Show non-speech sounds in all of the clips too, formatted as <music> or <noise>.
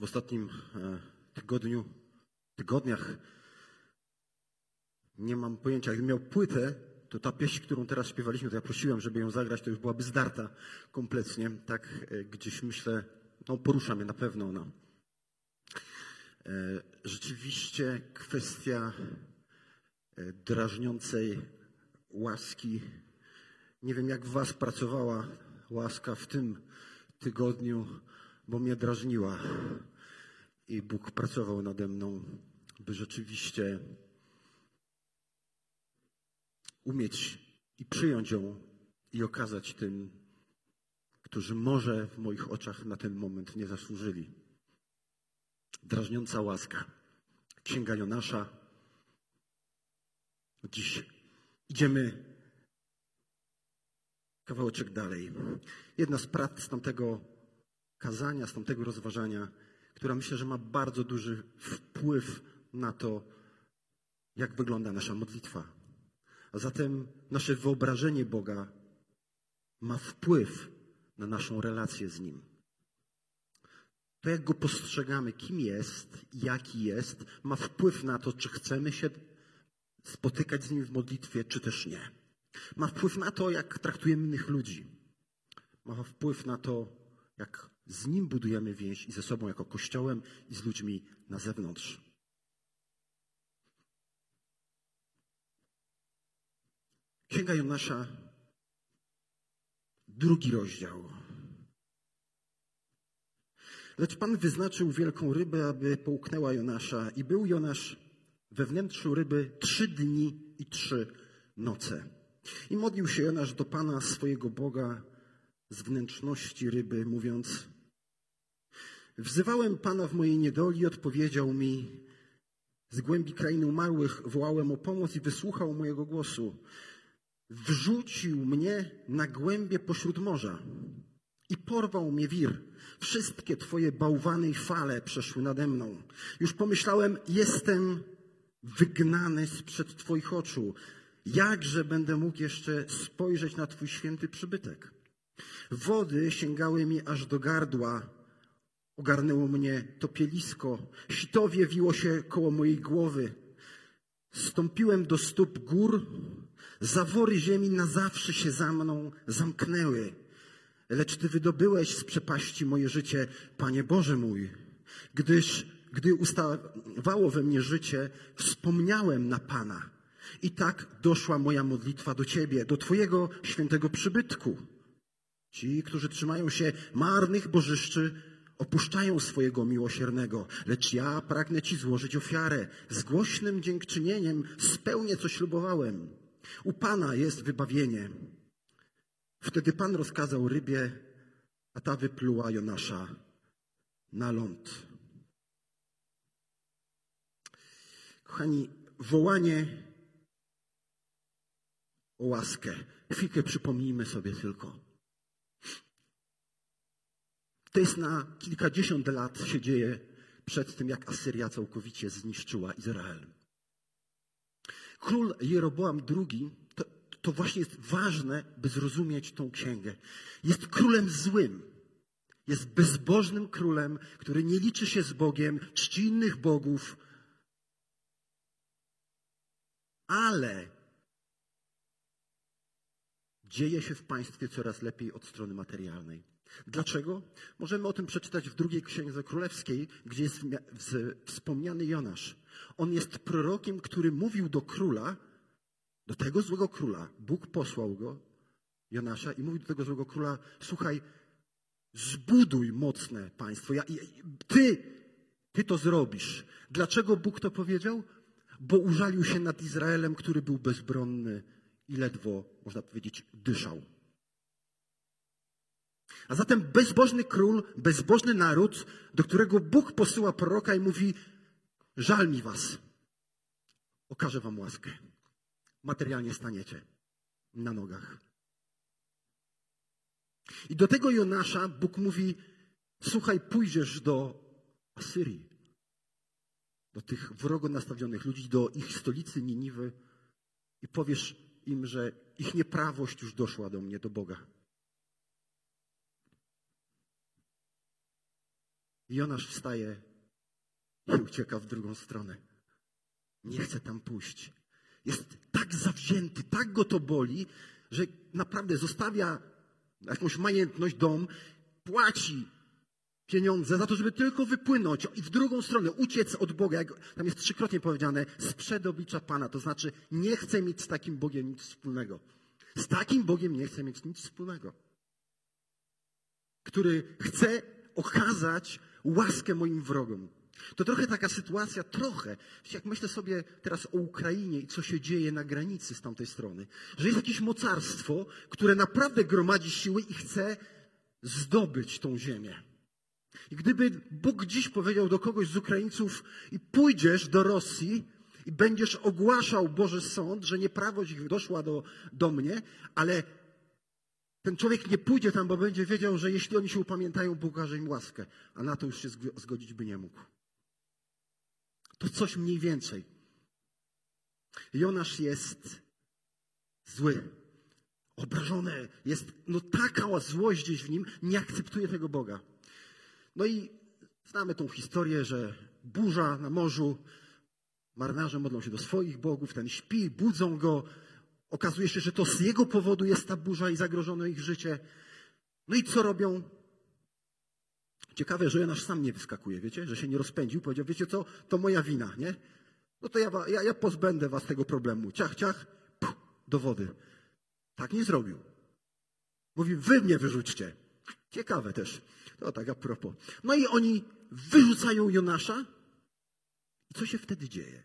w ostatnim e, tygodniu, tygodniach nie mam pojęcia. Gdybym miał płytę, to ta pieśń, którą teraz śpiewaliśmy, to ja prosiłem, żeby ją zagrać, to już byłaby zdarta kompletnie. Tak e, gdzieś myślę, no porusza mnie na pewno ona. E, rzeczywiście kwestia drażniącej łaski. Nie wiem, jak w Was pracowała łaska w tym tygodniu, bo mnie drażniła. I Bóg pracował nade mną, by rzeczywiście umieć i przyjąć ją i okazać tym, którzy może w moich oczach na ten moment nie zasłużyli. Drażniąca łaska. Księga Jonasza. Dziś idziemy kawałeczek dalej. Jedna z prac z tamtego kazania, z tamtego rozważania, która myślę, że ma bardzo duży wpływ na to, jak wygląda nasza modlitwa. A zatem nasze wyobrażenie Boga ma wpływ na naszą relację z Nim. To, jak Go postrzegamy, kim jest, jaki jest, ma wpływ na to, czy chcemy się spotykać z Nim w modlitwie, czy też nie. Ma wpływ na to, jak traktujemy innych ludzi. Ma wpływ na to, jak z Nim budujemy więź i ze sobą jako Kościołem i z ludźmi na zewnątrz. Księga Jonasza, drugi rozdział. Lecz Pan wyznaczył wielką rybę, aby połknęła Jonasza i był Jonasz we wnętrzu ryby trzy dni i trzy noce. I modlił się Jonasz do Pana swojego Boga z wnętrzności ryby, mówiąc Wzywałem Pana w mojej niedoli, odpowiedział mi z głębi krainy umarłych, wołałem o pomoc i wysłuchał mojego głosu. Wrzucił mnie na głębie pośród morza i porwał mnie wir. Wszystkie Twoje bałwany i fale przeszły nade mną. Już pomyślałem, jestem wygnany sprzed Twoich oczu. Jakże będę mógł jeszcze spojrzeć na Twój święty przybytek? Wody sięgały mi aż do gardła, ogarnęło mnie topielisko, sitowie wiło się koło mojej głowy. Stąpiłem do stóp gór, zawory ziemi na zawsze się za mną zamknęły. Lecz Ty wydobyłeś z przepaści moje życie, Panie Boże mój, gdyż gdy ustawało we mnie życie, wspomniałem na Pana. I tak doszła moja modlitwa do Ciebie, do Twojego świętego przybytku. Ci, którzy trzymają się marnych bożyszczy, opuszczają swojego miłosiernego, lecz ja pragnę Ci złożyć ofiarę. Z głośnym dziękczynieniem spełnię, co ślubowałem. U Pana jest wybawienie. Wtedy Pan rozkazał rybie, a ta wypluła Jonasza na ląd. Kochani, wołanie o łaskę. Chwilkę przypomnijmy sobie tylko. To jest na kilkadziesiąt lat się dzieje przed tym, jak Asyria całkowicie zniszczyła Izrael. Król Jeroboam II, to, to właśnie jest ważne, by zrozumieć tą księgę. Jest królem złym. Jest bezbożnym królem, który nie liczy się z Bogiem, czci innych bogów, ale dzieje się w państwie coraz lepiej od strony materialnej. Dlaczego? Możemy o tym przeczytać w drugiej księdze królewskiej, gdzie jest wspomniany Jonasz. On jest prorokiem, który mówił do króla, do tego złego króla. Bóg posłał go, Jonasza, i mówił do tego złego króla: Słuchaj, zbuduj mocne państwo. Ja, ty, ty to zrobisz. Dlaczego Bóg to powiedział? Bo użalił się nad Izraelem, który był bezbronny i ledwo, można powiedzieć, dyszał. A zatem bezbożny król, bezbożny naród, do którego Bóg posyła proroka i mówi: Żal mi was. Okażę wam łaskę. Materialnie staniecie na nogach. I do tego Jonasza Bóg mówi: Słuchaj, pójdziesz do Asyrii, do tych wrogo nastawionych ludzi, do ich stolicy Niniwy i powiesz im, że ich nieprawość już doszła do mnie, do Boga. Jonasz wstaje i ucieka w drugą stronę. Nie chce tam pójść. Jest tak zawzięty, tak go to boli, że naprawdę zostawia jakąś majętność, dom, płaci pieniądze za to, żeby tylko wypłynąć i w drugą stronę uciec od Boga, jak tam jest trzykrotnie powiedziane, sprzed oblicza Pana. To znaczy, nie chcę mieć z takim Bogiem nic wspólnego. Z takim Bogiem nie chcę mieć nic wspólnego. Który chce okazać łaskę moim wrogom. To trochę taka sytuacja, trochę, jak myślę sobie teraz o Ukrainie i co się dzieje na granicy z tamtej strony, że jest jakieś mocarstwo, które naprawdę gromadzi siły i chce zdobyć tą ziemię. I gdyby Bóg dziś powiedział do kogoś z Ukraińców i pójdziesz do Rosji i będziesz ogłaszał Boży Sąd, że nieprawość ich doszła do, do mnie, ale ten człowiek nie pójdzie tam, bo będzie wiedział, że jeśli oni się upamiętają, Bóg okaże im łaskę, a na to już się zgodzić by nie mógł. To coś mniej więcej. Jonasz jest zły, obrażony, jest no taka złość gdzieś w nim, nie akceptuje tego Boga. No i znamy tą historię, że burza na morzu, marynarze modlą się do swoich bogów, ten śpi, budzą go. Okazuje się, że to z jego powodu jest ta burza i zagrożone ich życie. No i co robią? Ciekawe, że Jonasz sam nie wyskakuje, wiecie, że się nie rozpędził. Powiedział, wiecie co, to moja wina, nie? No to ja, ja, ja pozbędę was tego problemu. Ciach, ciach, puh, do wody. Tak nie zrobił. Mówi, wy mnie wyrzućcie. Ciekawe też. To tak a propos. No i oni wyrzucają Jonasza. I co się wtedy dzieje?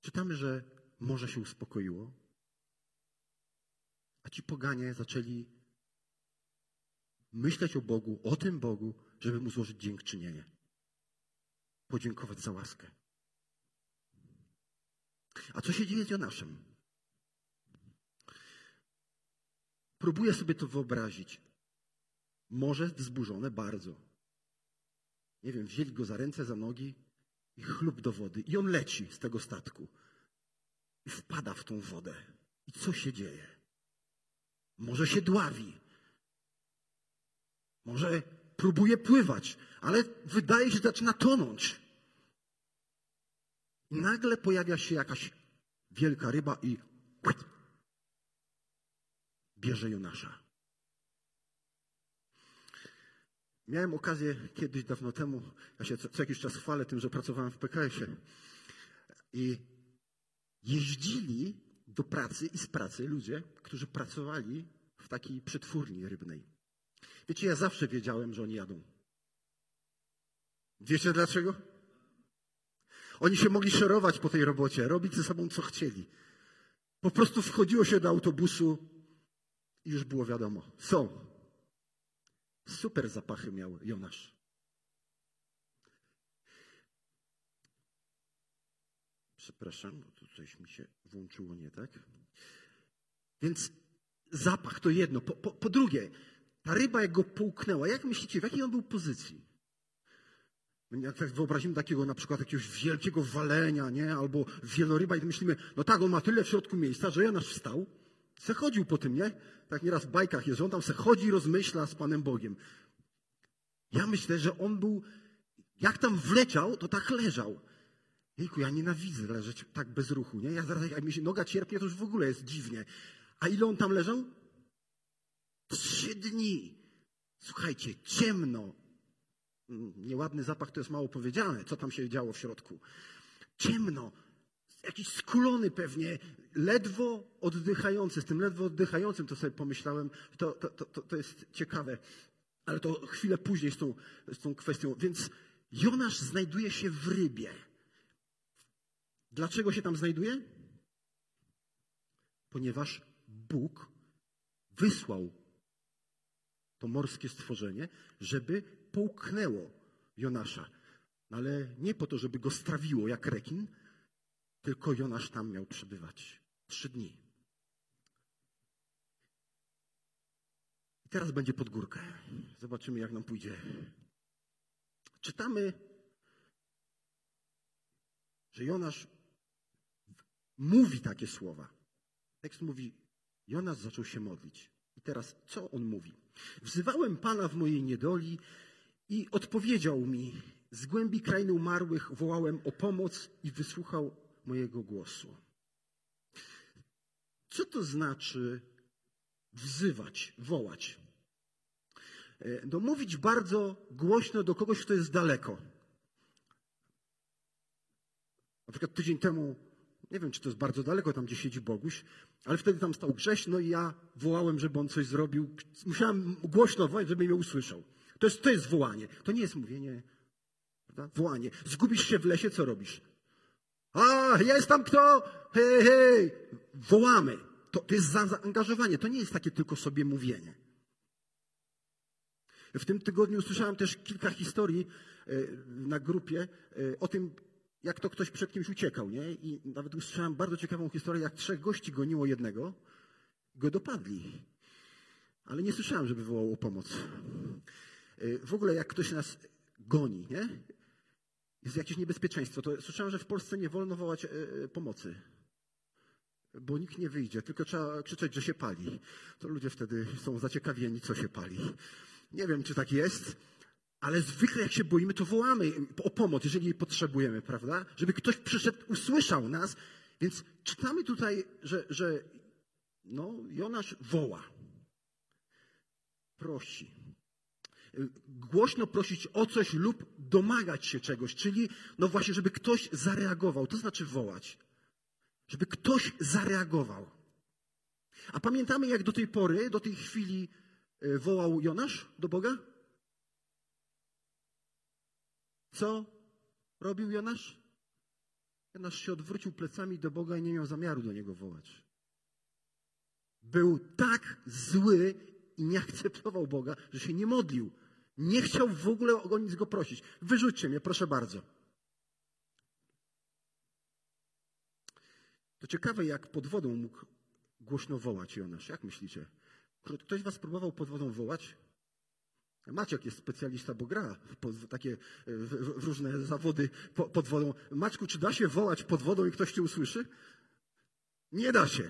Czytamy, że morze się uspokoiło, a ci poganie zaczęli myśleć o Bogu, o tym Bogu, żeby mu złożyć dziękczynienie. Podziękować za łaskę. A co się dzieje z Jonaszem? Próbuję sobie to wyobrazić. Morze wzburzone bardzo. Nie wiem, wzięli go za ręce, za nogi i chlub do wody. I on leci z tego statku. Wpada w tą wodę. I co się dzieje? Może się dławi. Może próbuje pływać, ale wydaje się, że zaczyna tonąć. I nagle pojawia się jakaś wielka ryba i bierze Jonasza. Miałem okazję kiedyś, dawno temu, ja się co, co jakiś czas chwalę tym, że pracowałem w PKS-ie. I jeździli do pracy i z pracy ludzie, którzy pracowali w takiej przetwórni rybnej. Wiecie, ja zawsze wiedziałem, że oni jadą. Wiecie dlaczego? Oni się mogli szerować po tej robocie, robić ze sobą co chcieli. Po prostu wchodziło się do autobusu i już było wiadomo. Są. Super zapachy miał Jonasz. Przepraszam, bo tu coś mi się włączyło nie tak. Więc zapach to jedno. Po, po, po drugie, ta ryba jak go połknęła, jak myślicie, w jakiej on był pozycji? Jak tak wyobrazimy takiego na przykład jakiegoś wielkiego walenia, nie? Albo wieloryba i myślimy, no tak, on ma tyle w środku miejsca, że Jonasz wstał, se chodził po tym, nie? Tak nieraz w bajkach jest, on tam se chodzi i rozmyśla z Panem Bogiem. Ja myślę, że on był, jak tam wleciał, to tak leżał. Jejku, ja nienawidzę leżeć tak bez ruchu, nie? Ja zaraz, jak mi się noga cierpnie, to już w ogóle jest dziwnie. A ile on tam leżał? Trzy dni. Słuchajcie, ciemno. Nieładny zapach to jest mało powiedziane, co tam się działo w środku. Ciemno. Jakiś skulony pewnie, ledwo oddychający. Z tym ledwo oddychającym to sobie pomyślałem, to, to, to, to jest ciekawe. Ale to chwilę później z tą, z tą kwestią. Więc Jonasz znajduje się w rybie. Dlaczego się tam znajduje? Ponieważ Bóg wysłał to morskie stworzenie, żeby połknęło Jonasza. No ale nie po to, żeby go strawiło jak rekin, tylko Jonasz tam miał przebywać trzy dni. I teraz będzie pod górkę. Zobaczymy, jak nam pójdzie. Czytamy, że Jonasz mówi takie słowa. Tekst mówi, Jonasz zaczął się modlić. I teraz co on mówi? Wzywałem Pana w mojej niedoli I odpowiedział mi, z głębi krainy umarłych wołałem o pomoc i wysłuchał mojego głosu. Co to znaczy wzywać, wołać? E, no, mówić bardzo głośno do kogoś, kto jest daleko. Na przykład tydzień temu, nie wiem, czy to jest bardzo daleko, tam gdzie siedzi Boguś, ale wtedy tam stał Grześ, no i ja wołałem, żeby on coś zrobił. Musiałem głośno wołać, żeby mnie usłyszał. To jest, to jest wołanie. To nie jest mówienie, prawda? Wołanie. Zgubisz się w lesie, co robisz? A, jest tam kto? Hej, hej! Wołamy. To, to jest zaangażowanie. To nie jest takie tylko sobie mówienie. W tym tygodniu usłyszałem też kilka historii e, na grupie e, o tym, jak to ktoś przed kimś uciekał, nie? I nawet usłyszałem bardzo ciekawą historię, jak trzech gości goniło jednego, go dopadli. Ale nie słyszałem, żeby wołał o pomoc. E, w ogóle jak ktoś nas goni, nie? Jest jakieś niebezpieczeństwo. To słyszałem, że w Polsce nie wolno wołać pomocy. Bo nikt nie wyjdzie, tylko trzeba krzyczeć, że się pali. To ludzie wtedy są zaciekawieni, co się pali. Nie wiem, czy tak jest, ale zwykle jak się boimy, to wołamy o pomoc, jeżeli jej potrzebujemy, prawda? Żeby ktoś przyszedł, usłyszał nas. Więc czytamy tutaj, że, że no, Jonasz woła. Prosi. Głośno prosić o coś lub domagać się czegoś, czyli no właśnie, żeby ktoś zareagował. To znaczy wołać. Żeby ktoś zareagował. A pamiętamy, jak do tej pory, do tej chwili E, wołał Jonasz do Boga? Co robił Jonasz? Jonasz się odwrócił plecami do Boga i nie miał zamiaru do niego wołać. Był tak zły i nie akceptował Boga, że się nie modlił. Nie chciał w ogóle o nic go prosić. Wyrzućcie mnie, proszę bardzo. To ciekawe, jak pod wodą mógł głośno wołać Jonasz. Jak myślicie? Ktoś was próbował pod wodą wołać? Maciek jest specjalista, bo gra w takie w, różne zawody po, pod wodą. Maćku, czy da się wołać pod wodą i ktoś cię usłyszy? Nie da się.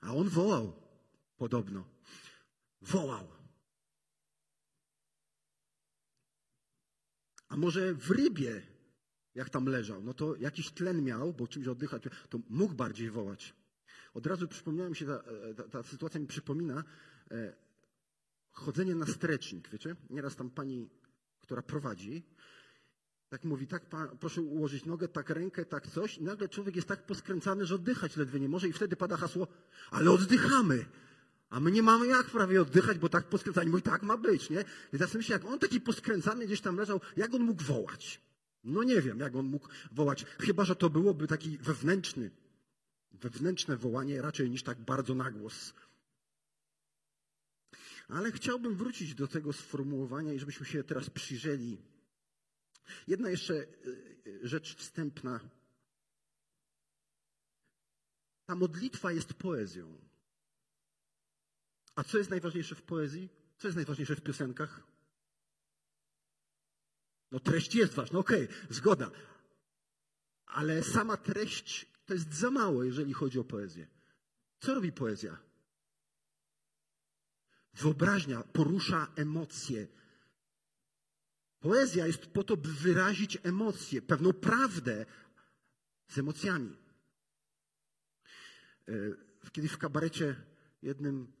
A on wołał podobno. Wołał. A może w rybie, jak tam leżał, no to jakiś tlen miał, bo czymś oddychać, to mógł bardziej wołać. Od razu przypomniała mi się, ta, ta, ta sytuacja mi przypomina, E, chodzenie na strecznik, wiecie? Nieraz tam pani, która prowadzi, tak mówi, tak pan, proszę ułożyć nogę, tak rękę, tak coś i nagle człowiek jest tak poskręcany, że oddychać ledwie nie może i wtedy pada hasło, ale oddychamy. A my nie mamy jak prawie oddychać, bo tak poskręcani, bo i tak ma być, nie? I teraz myślę, jak on taki poskręcany gdzieś tam leżał, jak on mógł wołać? No nie wiem, jak on mógł wołać. Chyba, że to byłoby taki wewnętrzny, wewnętrzne wołanie raczej niż tak bardzo na głos. Ale chciałbym wrócić do tego sformułowania i żebyśmy się teraz przyjrzeli. Jedna jeszcze e, rzecz wstępna. Ta modlitwa jest poezją. A co jest najważniejsze w poezji? Co jest najważniejsze w piosenkach? No treść jest ważna, okej, okay, zgoda. Ale sama treść to jest za mało, jeżeli chodzi o poezję. Co robi poezja? Wyobraźnia porusza emocje. Poezja jest po to, by wyrazić emocje, pewną prawdę z emocjami. E, kiedyś w kabarecie jednym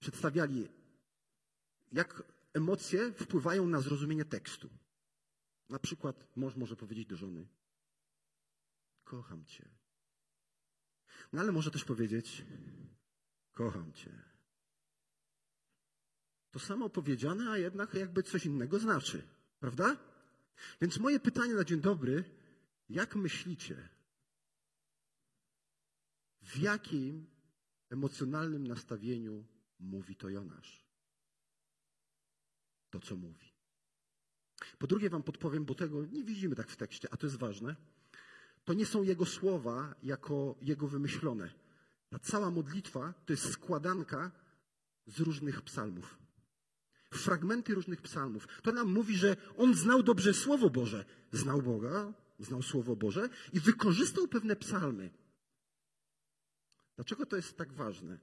przedstawiali, jak emocje wpływają na zrozumienie tekstu. Na przykład mąż może powiedzieć do żony: Kocham cię. No ale może też powiedzieć: Kocham cię. To samo powiedziane, a jednak jakby coś innego znaczy. Prawda? Więc moje pytanie na dzień dobry, jak myślicie, w jakim emocjonalnym nastawieniu mówi to Jonasz? To, co mówi. Po drugie wam podpowiem, bo tego nie widzimy tak w tekście, a to jest ważne. To nie są jego słowa jako jego wymyślone. Ta cała modlitwa to jest składanka z różnych psalmów fragmenty różnych psalmów. To nam mówi, że on znał dobrze Słowo Boże. Znał Boga, znał Słowo Boże i wykorzystał pewne psalmy. Dlaczego to jest tak ważne?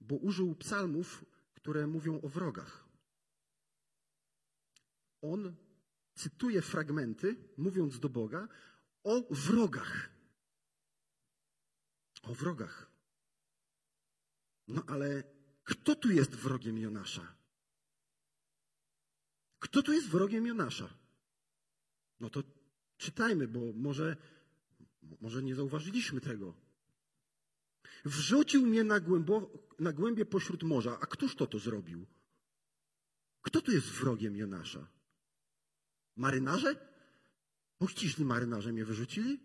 Bo użył psalmów, które mówią o wrogach. on cytuje fragmenty, mówiąc do Boga, o wrogach. O wrogach. No ale kto tu jest wrogiem Jonasza? Kto tu jest wrogiem Jonasza? No to czytajmy, bo może, może nie zauważyliśmy tego. Wrzucił mnie na, głębo, na głębie pośród morza. A któż to to zrobił? Kto tu jest wrogiem Jonasza? Marynarze? Uściśli marynarze mnie wyrzucili?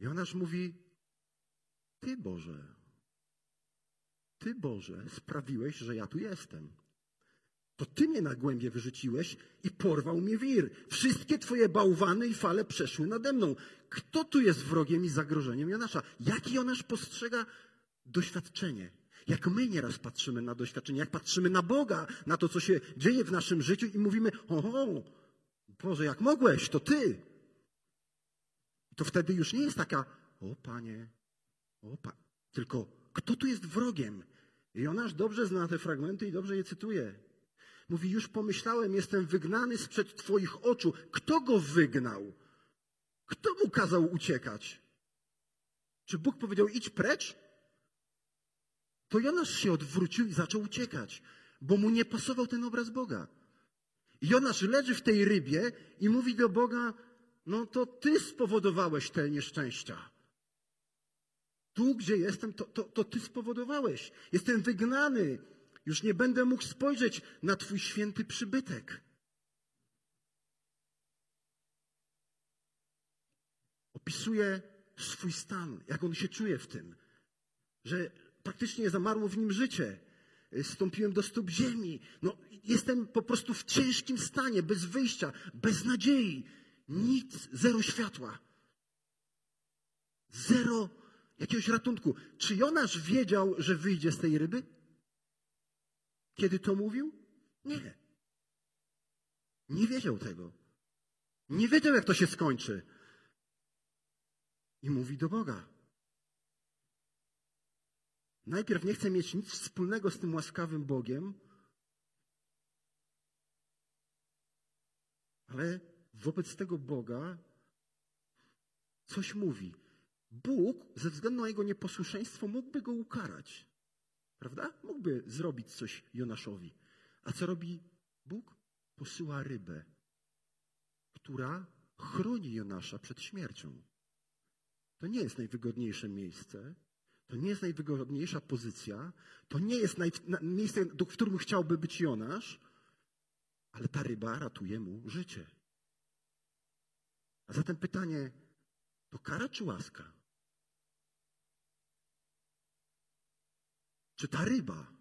Jonasz mówi, Ty Boże, Ty Boże sprawiłeś, że ja tu jestem. To Ty mnie na głębie wyrzuciłeś i porwał mnie wir. Wszystkie Twoje bałwany i fale przeszły nade mną. Kto tu jest wrogiem i zagrożeniem Jonasza? Jaki Jonasz postrzega doświadczenie? Jak my nieraz patrzymy na doświadczenie, jak patrzymy na Boga, na to, co się dzieje w naszym życiu i mówimy, oho, Boże, jak mogłeś, to Ty. To wtedy już nie jest taka, o Panie, o Panie, tylko kto tu jest wrogiem? Jonasz dobrze zna te fragmenty i dobrze je cytuje. Mówi, już pomyślałem, jestem wygnany sprzed Twoich oczu. Kto go wygnał? Kto mu kazał uciekać? Czy Bóg powiedział, idź precz? To Jonasz się odwrócił i zaczął uciekać, bo mu nie pasował ten obraz Boga. Jonasz leży w tej rybie i mówi do Boga, no to ty spowodowałeś te nieszczęścia. Tu, gdzie jestem, to, to, to ty spowodowałeś. Jestem wygnany. Już nie będę mógł spojrzeć na twój święty przybytek. Opisuje swój stan, jak on się czuje w tym, że praktycznie zamarło w nim życie. Stąpiłem do stóp ziemi. No, jestem po prostu w ciężkim stanie, bez wyjścia, bez nadziei. Nic, zero światła. Zero jakiegoś ratunku. Czy Jonasz wiedział, że wyjdzie z tej ryby? Kiedy to mówił? Nie. Nie wiedział tego. Nie wiedział, jak to się skończy. I mówi do Boga. Najpierw nie chce mieć nic wspólnego z tym łaskawym Bogiem, ale wobec tego Boga coś mówi. Bóg, ze względu na jego nieposłuszeństwo, mógłby go ukarać. Prawda? Mógłby zrobić coś Jonaszowi. A co robi Bóg? Posyła rybę, która chroni Jonasza przed śmiercią. To nie jest najwygodniejsze miejsce, to nie jest najwygodniejsza pozycja, to nie jest naj, miejsce, w którym chciałby być Jonasz, ale ta ryba ratuje mu życie. A zatem pytanie, to kara czy łaska? Czy ta ryba,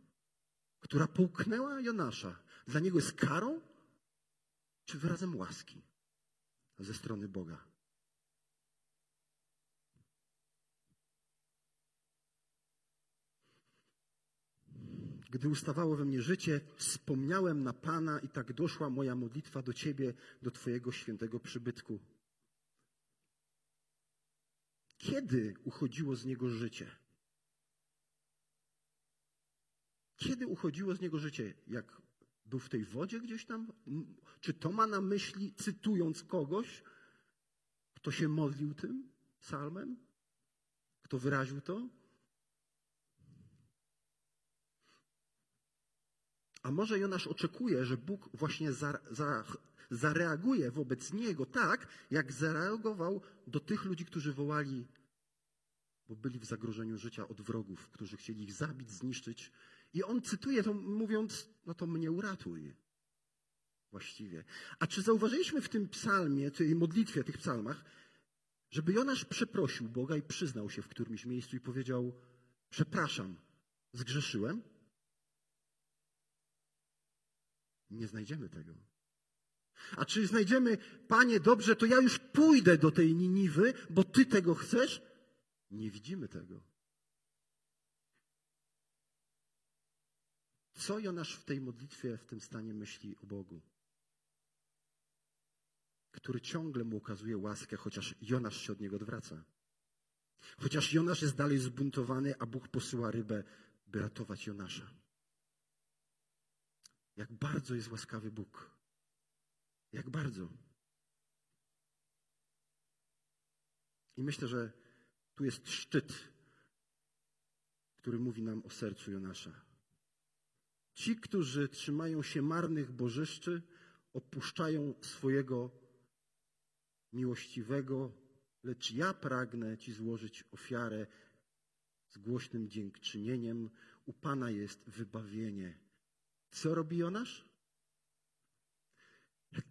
która połknęła Jonasza, dla niego jest karą, czy wyrazem łaski ze strony Boga? Gdy ustawało we mnie życie, wspomniałem na Pana i tak doszła moja modlitwa do Ciebie, do Twojego świętego przybytku. Kiedy uchodziło z niego życie? Kiedy uchodziło z niego życie? Jak był w tej wodzie gdzieś tam? Czy to ma na myśli, cytując kogoś, kto się modlił tym psalmem? Kto wyraził to? A może Jonasz oczekuje, że Bóg właśnie za, za, zareaguje wobec niego tak, jak zareagował do tych ludzi, którzy wołali, bo byli w zagrożeniu życia od wrogów, którzy chcieli ich zabić, zniszczyć. I on cytuje to mówiąc, no to mnie uratuj. Właściwie. A czy zauważyliśmy w tym psalmie, tej modlitwie, tych psalmach, żeby Jonasz przeprosił Boga i przyznał się w którymś miejscu i powiedział: Przepraszam, zgrzeszyłem? Nie znajdziemy tego. A czy znajdziemy, Panie, dobrze, to ja już pójdę do tej Niniwy, bo Ty tego chcesz? Nie widzimy tego. Co Jonasz w tej modlitwie, w tym stanie myśli o Bogu? Który ciągle mu okazuje łaskę, chociaż Jonasz się od niego odwraca. Chociaż Jonasz jest dalej zbuntowany, a Bóg posyła rybę, by ratować Jonasza. Jak bardzo jest łaskawy Bóg. Jak bardzo. I myślę, że tu jest szczyt, który mówi nam o sercu Jonasza. Ci, którzy trzymają się marnych bożyszczy, opuszczają swojego miłościwego, lecz ja pragnę Ci złożyć ofiarę z głośnym dziękczynieniem. U Pana jest wybawienie. Co robi Jonasz?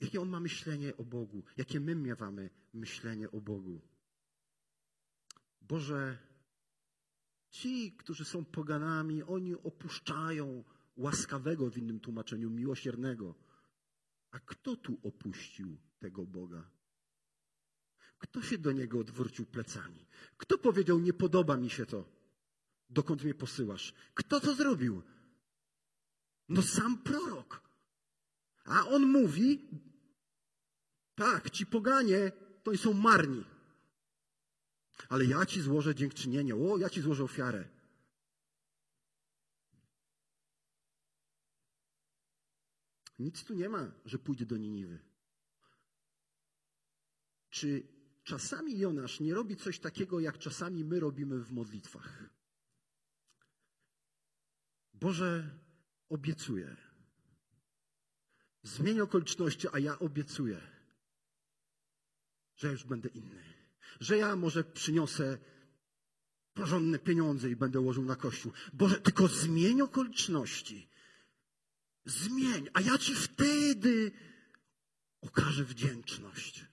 Jakie on ma myślenie o Bogu? Jakie my miewamy myślenie o Bogu? Boże, ci, którzy są poganami, oni opuszczają łaskawego w innym tłumaczeniu, miłosiernego. A kto tu opuścił tego Boga? Kto się do niego odwrócił plecami? Kto powiedział, nie podoba mi się to? Dokąd mnie posyłasz? Kto to zrobił? No sam prorok. A on mówi, tak, ci poganie to są marni. Ale ja ci złożę dziękczynienie. O, ja ci złożę ofiarę. Nic tu nie ma, że pójdzie do Niniwy. Czy czasami Jonasz nie robi coś takiego, jak czasami my robimy w modlitwach? Boże, obiecuję. Zmień okoliczności, a ja obiecuję, że już będę inny. Że ja może przyniosę porządne pieniądze i będę łożył na kościół. Boże, tylko zmień okoliczności. Zmień, a ja ci wtedy okażę wdzięczność.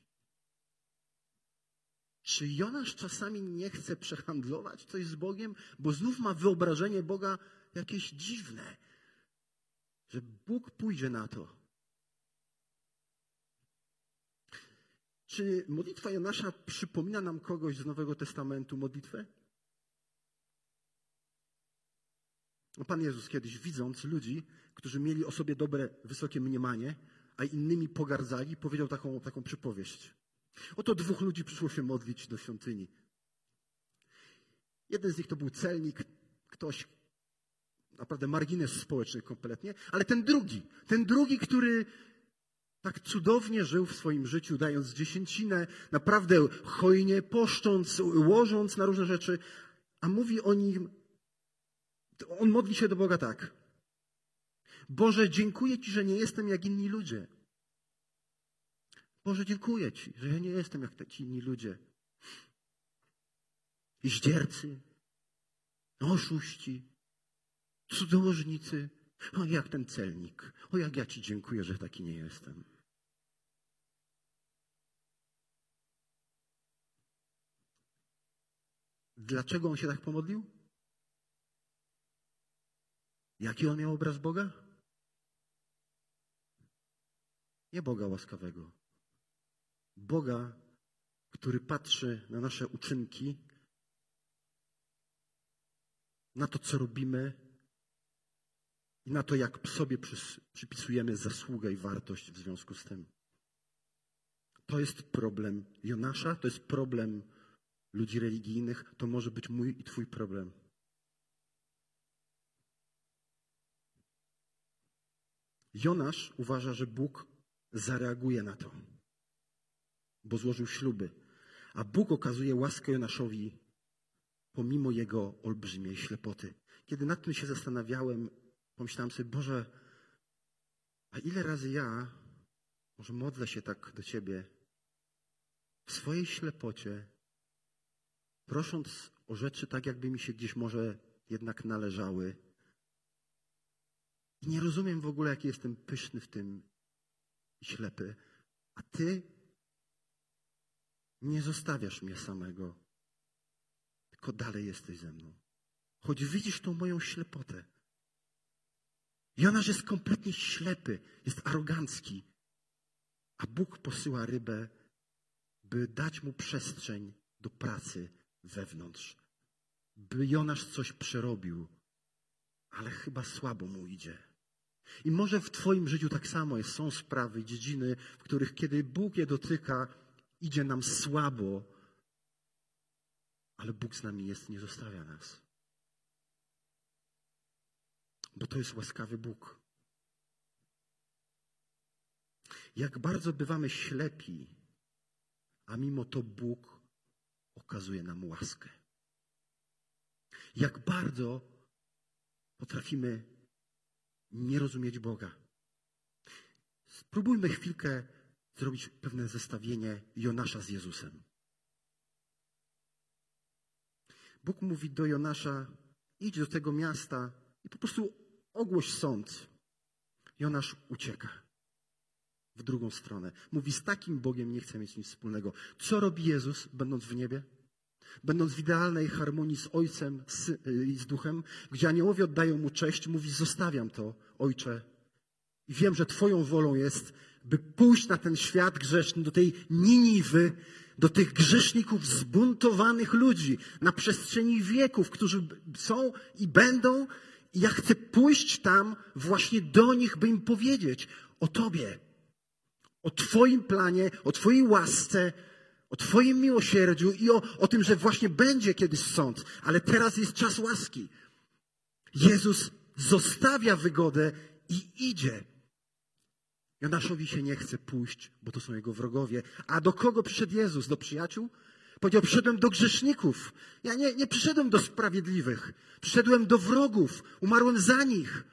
Czy Jonasz czasami nie chce przehandlować coś z Bogiem, bo znów ma wyobrażenie Boga jakieś dziwne, że Bóg pójdzie na to. Czy modlitwa Jonasza przypomina nam kogoś z Nowego Testamentu modlitwę? No, Pan Jezus kiedyś widząc ludzi, którzy mieli o sobie dobre, wysokie mniemanie, a innymi pogardzali, powiedział taką, taką przypowieść. Oto dwóch ludzi przyszło się modlić do świątyni. Jeden z nich to był celnik, ktoś, naprawdę margines społeczny kompletnie, ale ten drugi, ten drugi, który tak cudownie żył w swoim życiu, dając dziesięcinę, naprawdę hojnie poszcząc, łożąc na różne rzeczy, a mówi o nim, on modli się do Boga tak. Boże, dziękuję Ci, że nie jestem jak inni ludzie. Boże, dziękuję Ci, że ja nie jestem jak ci inni ludzie. Zdziercy, oszuści, cudzołożnicy. O, jak ten celnik. O, jak ja Ci dziękuję, że taki nie jestem. Dlaczego on się tak pomodlił? Jaki on miał obraz Boga? Nie Boga łaskawego. Boga, który patrzy na nasze uczynki, na to, co robimy i na to, jak sobie przypisujemy zasługę i wartość w związku z tym. To jest problem Jonasza, to jest problem ludzi religijnych, to może być mój i Twój problem. Jonasz uważa, że Bóg zareaguje na to, bo złożył śluby. A Bóg okazuje łaskę Jonaszowi pomimo jego olbrzymiej ślepoty. Kiedy nad tym się zastanawiałem, pomyślałem sobie, Boże, a ile razy ja, może modlę się tak do Ciebie, w swojej ślepocie, prosząc o rzeczy tak, jakby mi się gdzieś może jednak należały, i nie rozumiem w ogóle, jaki jestem pyszny w tym i ślepy. A Ty nie zostawiasz mnie samego, tylko dalej jesteś ze mną. Choć widzisz tą moją ślepotę. Jonasz jest kompletnie ślepy, jest arogancki, a Bóg posyła rybę, by dać mu przestrzeń do pracy wewnątrz. By Jonasz coś przerobił, ale chyba słabo mu idzie. I może w Twoim życiu tak samo jest. Są sprawy, dziedziny, w których kiedy Bóg je dotyka, idzie nam słabo, ale Bóg z nami jest, nie zostawia nas. Bo to jest łaskawy Bóg. Jak bardzo bywamy ślepi, a mimo to Bóg okazuje nam łaskę. Jak bardzo potrafimy nie rozumieć Boga. Spróbujmy chwilkę zrobić pewne zestawienie Jonasza z Jezusem. Bóg mówi do Jonasza: idź do tego miasta i po prostu ogłoś sąd. Jonasz ucieka w drugą stronę. Mówi: Z takim Bogiem nie chcę mieć nic wspólnego. Co robi Jezus, będąc w niebie? Będąc w idealnej harmonii z Ojcem i z Duchem, gdzie aniołowie oddają mu cześć, mówi: Zostawiam to, Ojcze. I wiem, że Twoją wolą jest, by pójść na ten świat grzeszny, do tej Niniwy, do tych grzeszników, zbuntowanych ludzi na przestrzeni wieków, którzy są i będą. I ja chcę pójść tam właśnie do nich, by im powiedzieć o Tobie, o Twoim planie, o Twojej łasce, o Twoim miłosierdziu i o, o tym, że właśnie będzie kiedyś sąd, ale teraz jest czas łaski. Jezus zostawia wygodę i idzie. Jonaszowi się nie chce pójść, bo to są jego wrogowie. A do kogo przyszedł Jezus? Do przyjaciół? Powiedział, przyszedłem do grzeszników. Ja nie, nie przyszedłem do sprawiedliwych. Przyszedłem do wrogów. Umarłem za nich.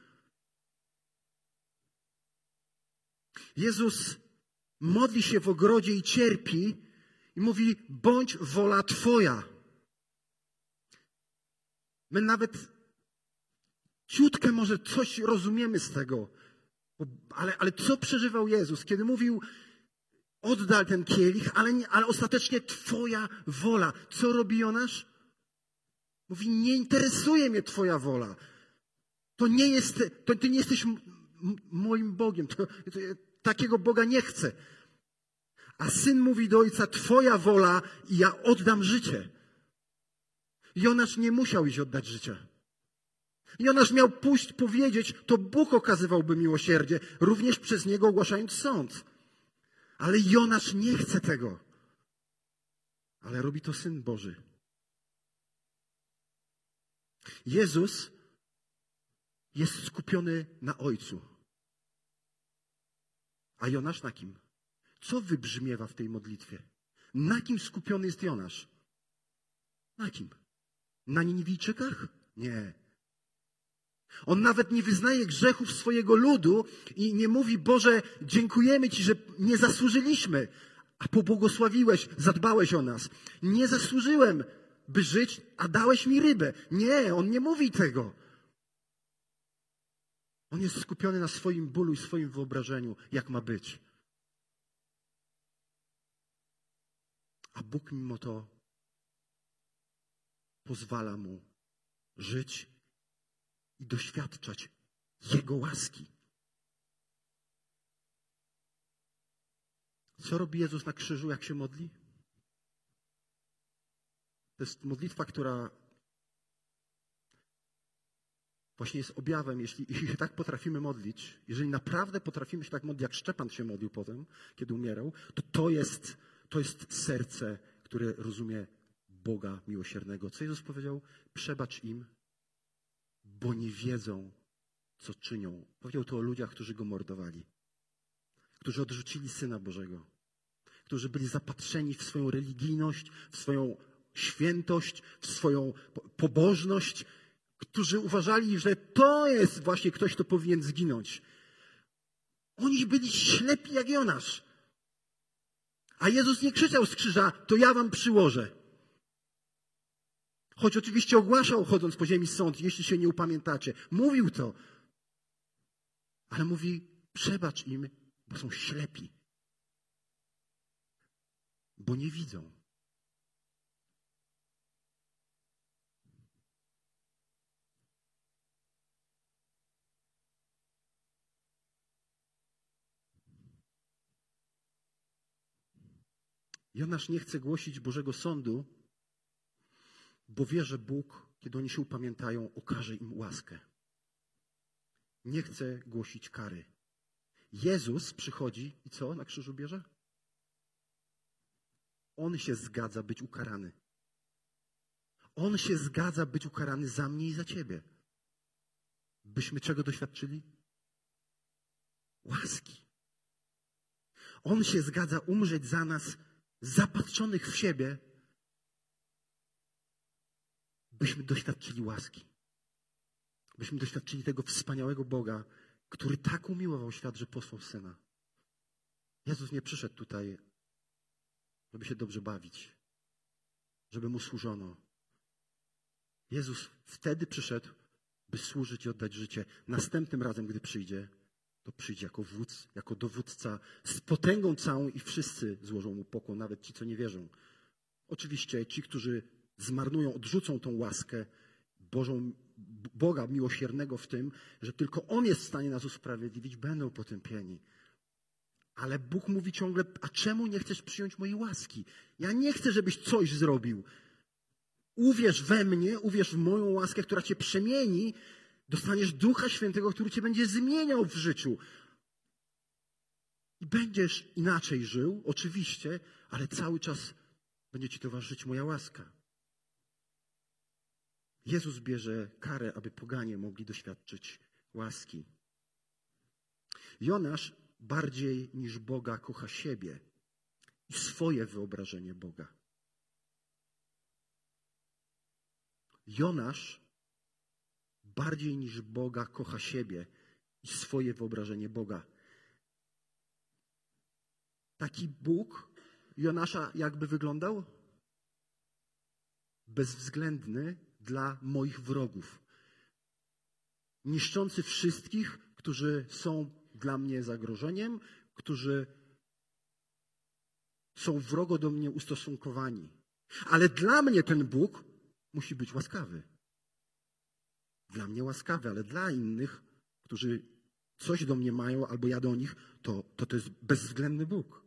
Jezus modli się w ogrodzie i cierpi i mówi, bądź wola Twoja. My nawet ciutkę może coś rozumiemy z tego, ale, ale co przeżywał Jezus, kiedy mówił, oddal ten kielich, ale, nie, ale ostatecznie Twoja wola. Co robi Jonasz? Mówi, nie interesuje mnie Twoja wola. To nie jest, to Ty nie jesteś moim Bogiem. To, to, takiego Boga nie chcę. A syn mówi do ojca, Twoja wola i ja oddam życie. Jonasz nie musiał iść oddać życia. Jonasz miał pójść powiedzieć, to Bóg okazywałby miłosierdzie, również przez niego ogłaszając sąd. Ale Jonasz nie chce tego. Ale robi to Syn Boży. Jezus jest skupiony na Ojcu. A Jonasz na kim? Co wybrzmiewa w tej modlitwie? Na kim skupiony jest Jonasz? Na kim? Na Niniwijczykach? Nie. On nawet nie wyznaje grzechów swojego ludu i nie mówi, Boże, dziękujemy Ci, że nie zasłużyliśmy, a pobłogosławiłeś, zadbałeś o nas. Nie zasłużyłem, by żyć, a dałeś mi rybę. Nie, on nie mówi tego. On jest skupiony na swoim bólu i swoim wyobrażeniu, jak ma być. A Bóg mimo to pozwala mu żyć i doświadczać Jego łaski. Co robi Jezus na krzyżu, jak się modli? To jest modlitwa, która właśnie jest objawem, jeśli, jeśli się tak potrafimy modlić, jeżeli naprawdę potrafimy się tak modlić, jak Szczepan się modlił potem, kiedy umierał, to to jest, to jest serce, które rozumie Boga miłosiernego. Co Jezus powiedział? Przebacz im, bo nie wiedzą, co czynią. Powiedział to o ludziach, którzy go mordowali, którzy odrzucili Syna Bożego, którzy byli zapatrzeni w swoją religijność, w swoją świętość, w swoją pobożność, którzy uważali, że to jest właśnie ktoś, kto powinien zginąć. Oni byli ślepi jak Jonasz. A Jezus nie krzyczał z krzyża, to ja wam przyłożę. Choć oczywiście ogłaszał, chodząc po ziemi sąd, jeśli się nie upamiętacie. Mówił to. Ale mówi, przebacz im, bo są ślepi. Bo nie widzą. Jonasz nie chce głosić Bożego Sądu, bo wie, że Bóg, kiedy oni się upamiętają, okaże im łaskę. Nie chce głosić kary. Jezus przychodzi i co na krzyżu bierze? On się zgadza być ukarany. On się zgadza być ukarany za mnie i za ciebie. Byśmy czego doświadczyli? Łaski. On się zgadza umrzeć za nas, zapatrzonych w siebie, byśmy doświadczyli łaski. Byśmy doświadczyli tego wspaniałego Boga, który tak umiłował świat, że posłał Syna. Jezus nie przyszedł tutaj, żeby się dobrze bawić, żeby Mu służono. Jezus wtedy przyszedł, by służyć i oddać życie. Następnym razem, gdy przyjdzie, to przyjdzie jako wódz, jako dowódca z potęgą całą i wszyscy złożą Mu pokłon, nawet ci, co nie wierzą. Oczywiście ci, którzy zmarnują, odrzucą tą łaskę Bożą, Boga miłosiernego w tym, że tylko On jest w stanie nas usprawiedliwić, będą potępieni. Ale Bóg mówi ciągle, a czemu nie chcesz przyjąć mojej łaski? Ja nie chcę, żebyś coś zrobił. Uwierz we mnie, uwierz w moją łaskę, która cię przemieni, dostaniesz Ducha Świętego, który cię będzie zmieniał w życiu. I będziesz inaczej żył, oczywiście, ale cały czas będzie ci towarzyszyć moja łaska. Jezus bierze karę, aby poganie mogli doświadczyć łaski. Jonasz bardziej niż Boga kocha siebie i swoje wyobrażenie Boga. Jonasz bardziej niż Boga kocha siebie i swoje wyobrażenie Boga. Taki Bóg Jonasza jakby wyglądał? Bezwzględny dla moich wrogów. Niszczący wszystkich, którzy są dla mnie zagrożeniem, którzy są wrogo do mnie ustosunkowani. Ale dla mnie ten Bóg musi być łaskawy. Dla mnie łaskawy, ale dla innych, którzy coś do mnie mają albo ja do nich, to to, to jest bezwzględny Bóg.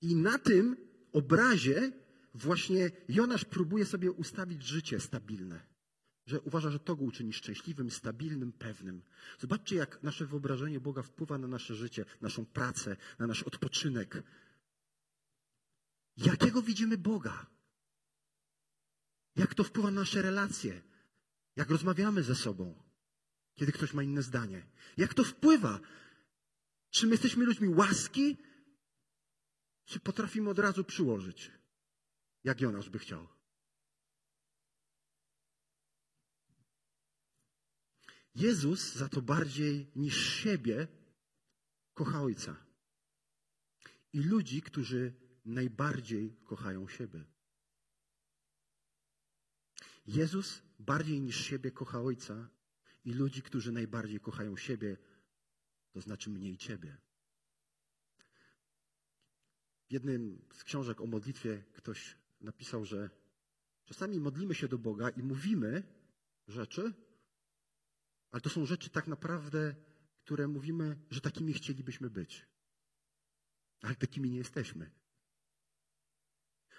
I na tym obrazie właśnie Jonasz próbuje sobie ustawić życie stabilne. Że uważa, że to go uczyni szczęśliwym, stabilnym, pewnym. Zobaczcie, jak nasze wyobrażenie Boga wpływa na nasze życie, naszą pracę, na nasz odpoczynek. Jakiego widzimy Boga? Jak to wpływa na nasze relacje? Jak rozmawiamy ze sobą, kiedy ktoś ma inne zdanie? Jak to wpływa? Czy my jesteśmy ludźmi łaski, czy potrafimy od razu przyłożyć, jak Jonasz by chciał? Jezus za to bardziej niż siebie kocha Ojca i ludzi, którzy najbardziej kochają siebie. Jezus bardziej niż siebie kocha Ojca i ludzi, którzy najbardziej kochają siebie, to znaczy mnie i Ciebie. W jednym z książek o modlitwie ktoś napisał, że czasami modlimy się do Boga i mówimy rzeczy, ale to są rzeczy tak naprawdę, które mówimy, że takimi chcielibyśmy być. Ale takimi nie jesteśmy.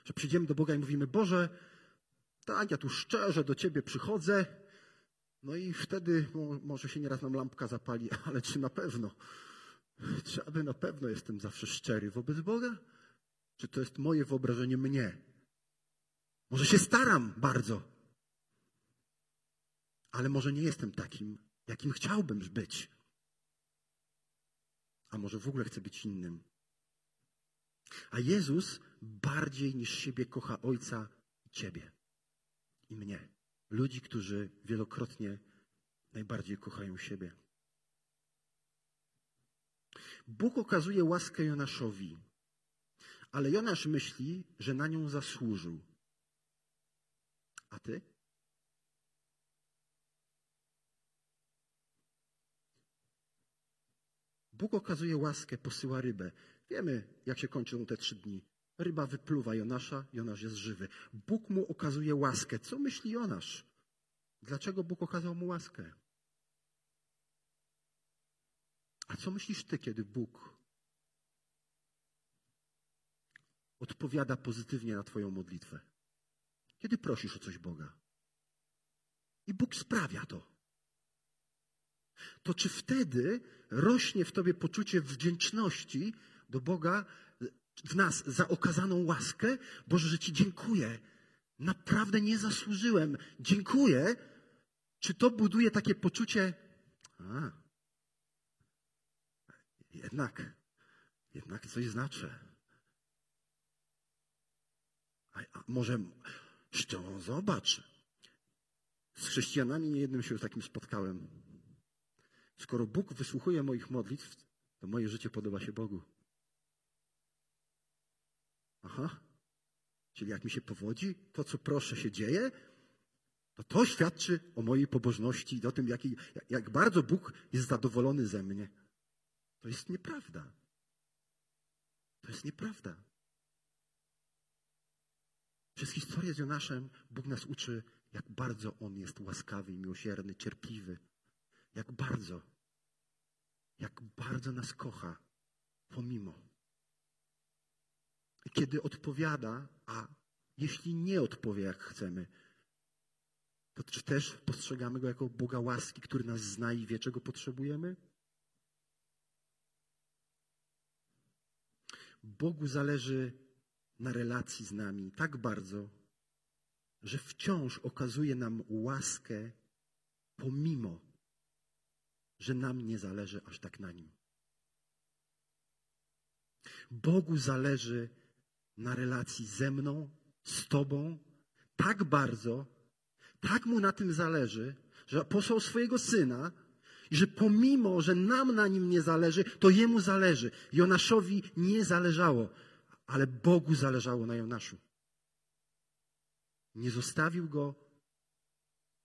Że przyjdziemy do Boga i mówimy, Boże, tak, ja tu szczerze do Ciebie przychodzę, no i wtedy może się nieraz nam lampka zapali, <laughs> ale czy na pewno? Czy aby na pewno jestem zawsze szczery wobec Boga? Czy to jest moje wyobrażenie mnie? Może się staram bardzo, ale może nie jestem takim, jakim chciałbym być. A może w ogóle chcę być innym. A Jezus bardziej niż siebie kocha Ojca i Ciebie i mnie. Ludzi, którzy wielokrotnie najbardziej kochają siebie. Bóg okazuje łaskę Jonaszowi, ale Jonasz myśli, że na nią zasłużył. A ty? Bóg okazuje łaskę, posyła rybę. Wiemy, jak się kończą te trzy dni. Ryba wypluwa Jonasza, Jonasz jest żywy. Bóg mu okazuje łaskę. Co myśli Jonasz? Dlaczego Bóg okazał mu łaskę? A co myślisz ty, kiedy Bóg odpowiada pozytywnie na Twoją modlitwę? Kiedy prosisz o coś Boga? I Bóg sprawia to. To czy wtedy rośnie w Tobie poczucie wdzięczności do Boga w nas za okazaną łaskę. Boże, że Ci dziękuję. Naprawdę nie zasłużyłem. Dziękuję. Czy to buduje takie poczucie, a, jednak, jednak coś znaczę. A, a może, szczerze, zobacz, z chrześcijanami niejednym się już takim spotkałem. Skoro Bóg wysłuchuje moich modlitw, to moje życie podoba się Bogu. Aha. Czyli jak mi się powodzi, to co proszę się dzieje, to to świadczy o mojej pobożności i o tym, jak, jak bardzo Bóg jest zadowolony ze mnie. To jest nieprawda. To jest nieprawda. Przez historię z Jonaszem Bóg nas uczy, jak bardzo On jest łaskawy miłosierny, cierpliwy. Jak bardzo. Jak bardzo nas kocha, pomimo. Kiedy odpowiada, a jeśli nie odpowie jak chcemy, to czy też postrzegamy Go jako Boga łaski, który nas zna i wie, czego potrzebujemy? Bogu zależy na relacji z nami tak bardzo, że wciąż okazuje nam łaskę, pomimo, że nam nie zależy aż tak na nim. Bogu zależy na relacji ze mną, z Tobą, tak bardzo, tak mu na tym zależy, że posłał swojego syna i że pomimo, że nam na nim nie zależy, to jemu zależy. Jonaszowi nie zależało, ale Bogu zależało na Jonaszu. Nie zostawił go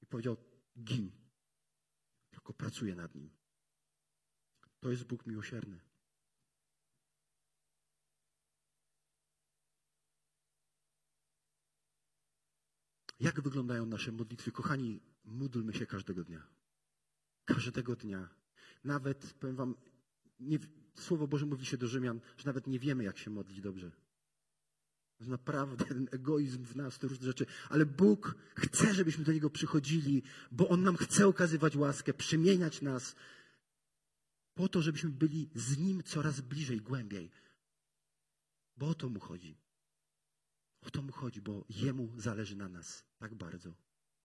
i powiedział: gin, tylko pracuje nad nim. To jest Bóg miłosierny. Jak wyglądają nasze modlitwy? Kochani, módlmy się każdego dnia. Każdego dnia. Nawet, powiem Wam, nie, Słowo Boże mówi się do Rzymian, że nawet nie wiemy, jak się modlić dobrze. Naprawdę ten egoizm w nas, te różne rzeczy. Ale Bóg chce, żebyśmy do Niego przychodzili, bo On nam chce okazywać łaskę, przemieniać nas, po to, żebyśmy byli z Nim coraz bliżej, głębiej. Bo o to Mu chodzi. O to Mu chodzi, bo Jemu zależy na nas tak bardzo.